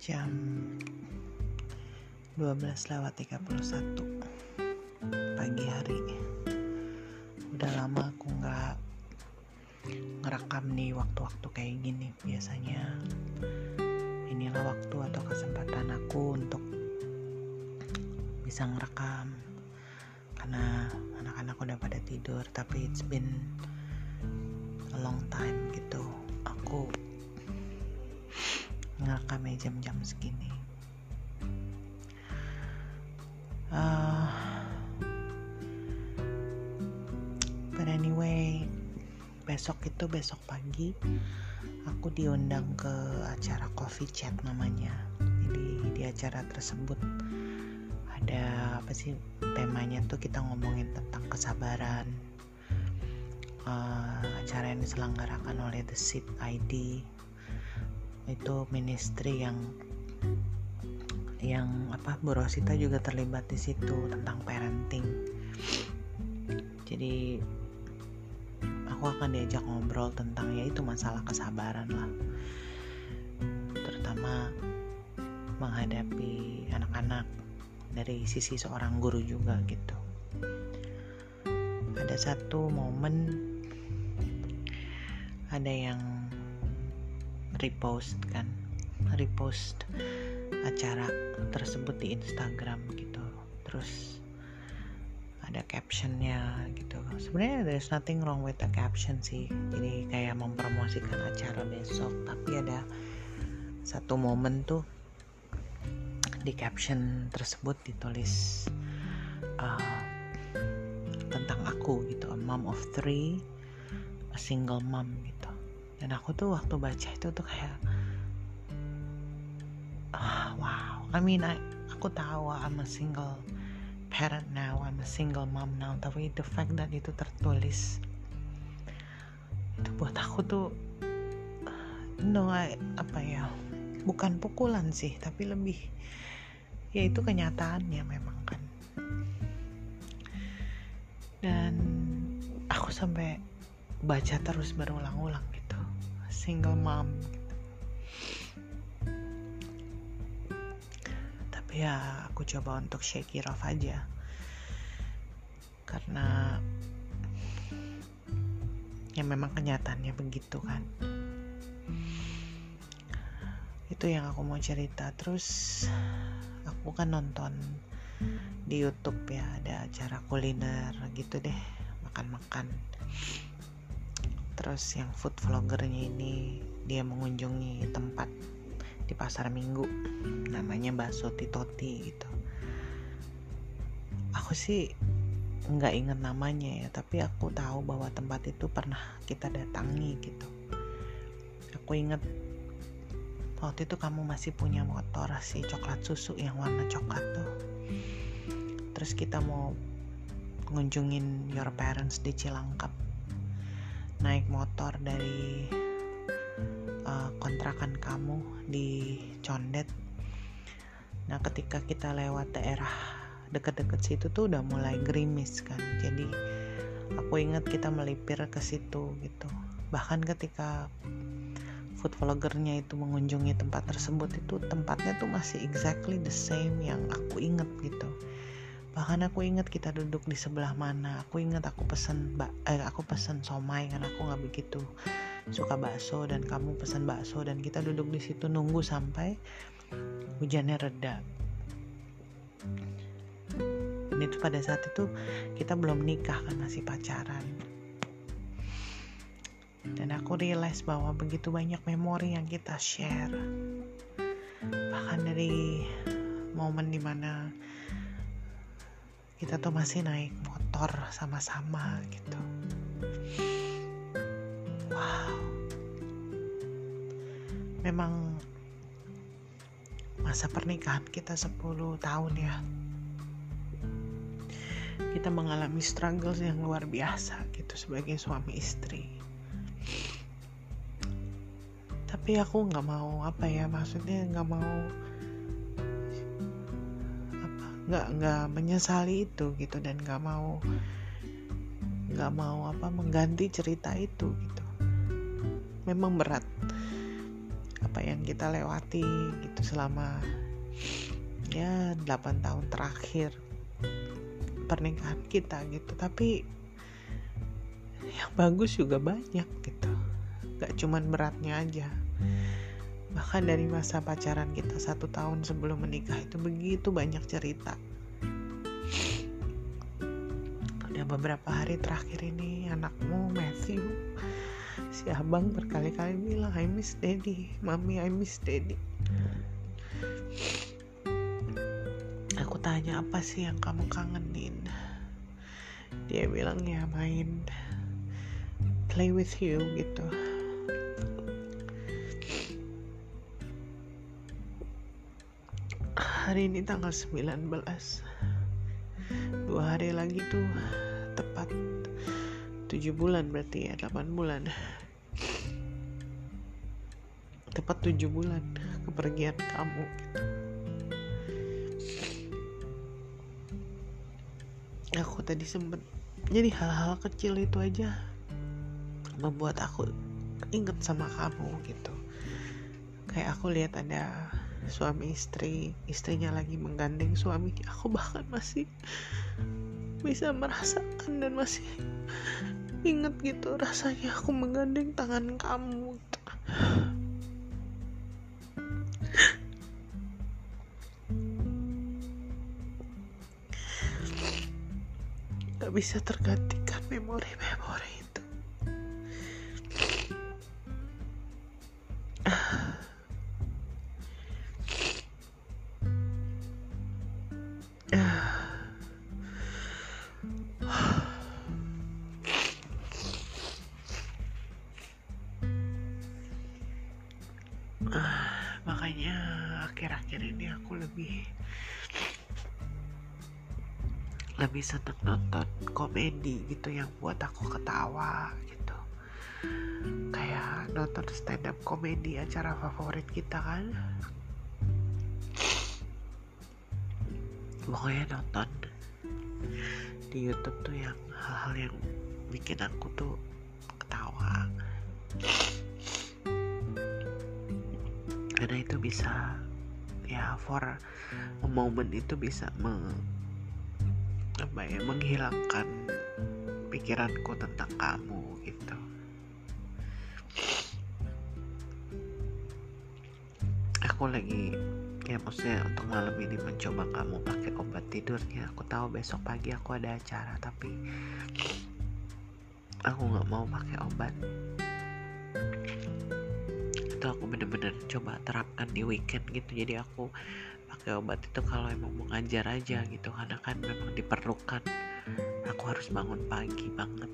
jam 12 lewat 31 pagi hari. Udah lama aku nggak ngerekam nih waktu-waktu kayak gini. Biasanya inilah waktu atau kesempatan aku untuk bisa ngerekam. Karena anak-anak udah pada tidur tapi it's been a long time gitu. Aku ngerekamnya jam-jam segini. Uh, but anyway besok itu besok pagi aku diundang ke acara coffee chat namanya. Jadi di acara tersebut ada apa sih temanya tuh kita ngomongin tentang kesabaran. Uh, acara yang diselenggarakan oleh The Seed ID itu ministry yang yang apa Bu Rosita juga terlibat di situ tentang parenting. Jadi aku akan diajak ngobrol tentang ya itu masalah kesabaran lah. Terutama menghadapi anak-anak dari sisi seorang guru juga gitu. Ada satu momen ada yang repost kan repost acara tersebut di Instagram gitu. Terus ada captionnya gitu. Sebenarnya there's nothing wrong with the caption sih. Jadi kayak mempromosikan acara besok tapi ada satu momen tuh di caption tersebut ditulis uh, tentang aku gitu a mom of three a single mom gitu dan aku tuh waktu baca itu tuh kayak ah, wow. I mean I, aku tahu I'm a single parent now I'm a single mom now. Tapi the fact that itu tertulis itu buat aku tuh no I, apa ya bukan pukulan sih tapi lebih ya itu kenyataannya memang kan. Dan aku sampai baca terus berulang-ulang single mom tapi ya aku coba untuk shake it off aja. Karena ya memang kenyataannya begitu kan. Itu yang aku mau cerita. Terus aku kan nonton di YouTube ya ada acara kuliner gitu deh makan-makan terus yang food vloggernya ini dia mengunjungi tempat di pasar minggu. Namanya bakso titoti gitu. Aku sih nggak inget namanya ya tapi aku tahu bahwa tempat itu pernah kita datangi gitu. Aku inget waktu itu kamu masih punya motor si coklat susu yang warna coklat tuh. Terus kita mau ngunjungin your parents di Cilangkap naik motor dari uh, kontrakan kamu di Condet. Nah, ketika kita lewat daerah deket-deket situ tuh udah mulai gerimis kan. Jadi aku ingat kita melipir ke situ gitu. Bahkan ketika food vloggernya itu mengunjungi tempat tersebut itu tempatnya tuh masih exactly the same yang aku inget gitu bahkan aku inget kita duduk di sebelah mana. Aku inget aku pesen eh, aku pesen somai karena aku nggak begitu suka bakso dan kamu pesen bakso dan kita duduk di situ nunggu sampai hujannya reda. Dan itu pada saat itu kita belum nikah kan masih pacaran. Dan aku realize bahwa begitu banyak memori yang kita share. Bahkan dari momen di mana kita tuh masih naik motor sama-sama gitu. Wow. Memang masa pernikahan kita 10 tahun ya. Kita mengalami struggles yang luar biasa gitu sebagai suami istri. Tapi aku nggak mau apa ya maksudnya nggak mau nggak nggak menyesali itu gitu dan nggak mau nggak mau apa mengganti cerita itu gitu. Memang berat apa yang kita lewati gitu selama ya 8 tahun terakhir pernikahan kita gitu. Tapi yang bagus juga banyak gitu. Gak cuman beratnya aja bahkan dari masa pacaran kita satu tahun sebelum menikah itu begitu banyak cerita. Udah beberapa hari terakhir ini anakmu Matthew si abang berkali-kali bilang I miss daddy mami I miss daddy. Aku tanya apa sih yang kamu kangenin? Dia bilang ya main play with you gitu hari ini tanggal 19 dua hari lagi tuh tepat 7 bulan berarti ya 8 bulan. Tepat 7 bulan kepergian kamu. Aku tadi sempet jadi hal-hal kecil itu aja membuat aku inget sama kamu gitu. Kayak aku lihat ada suami istri istrinya lagi menggandeng suaminya aku bahkan masih bisa merasakan dan masih inget gitu rasanya aku menggandeng tangan kamu. Gak bisa tergantikan memori-memori itu makanya akhir-akhir ini aku lebih lebih seneng nonton komedi gitu yang buat aku ketawa gitu. Kayak nonton stand up komedi acara favorit kita kan. Pokoknya nonton di YouTube tuh yang hal-hal yang bikin aku tuh karena itu bisa ya for a moment itu bisa meng, apa ya menghilangkan pikiranku tentang kamu gitu. Aku lagi ya maksudnya untuk malam ini mencoba kamu pakai obat tidurnya aku tahu besok pagi aku ada acara tapi aku nggak mau pakai obat itu aku bener-bener coba terapkan di weekend gitu. Jadi aku pakai obat itu kalau emang mau ngajar aja gitu. Karena kan memang diperlukan. Aku harus bangun pagi banget.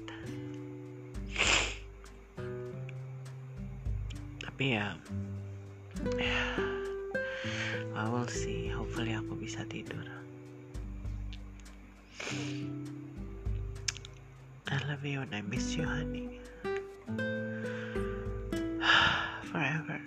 Tapi ya I will see hopefully aku bisa tidur. I love you and I miss you honey forever.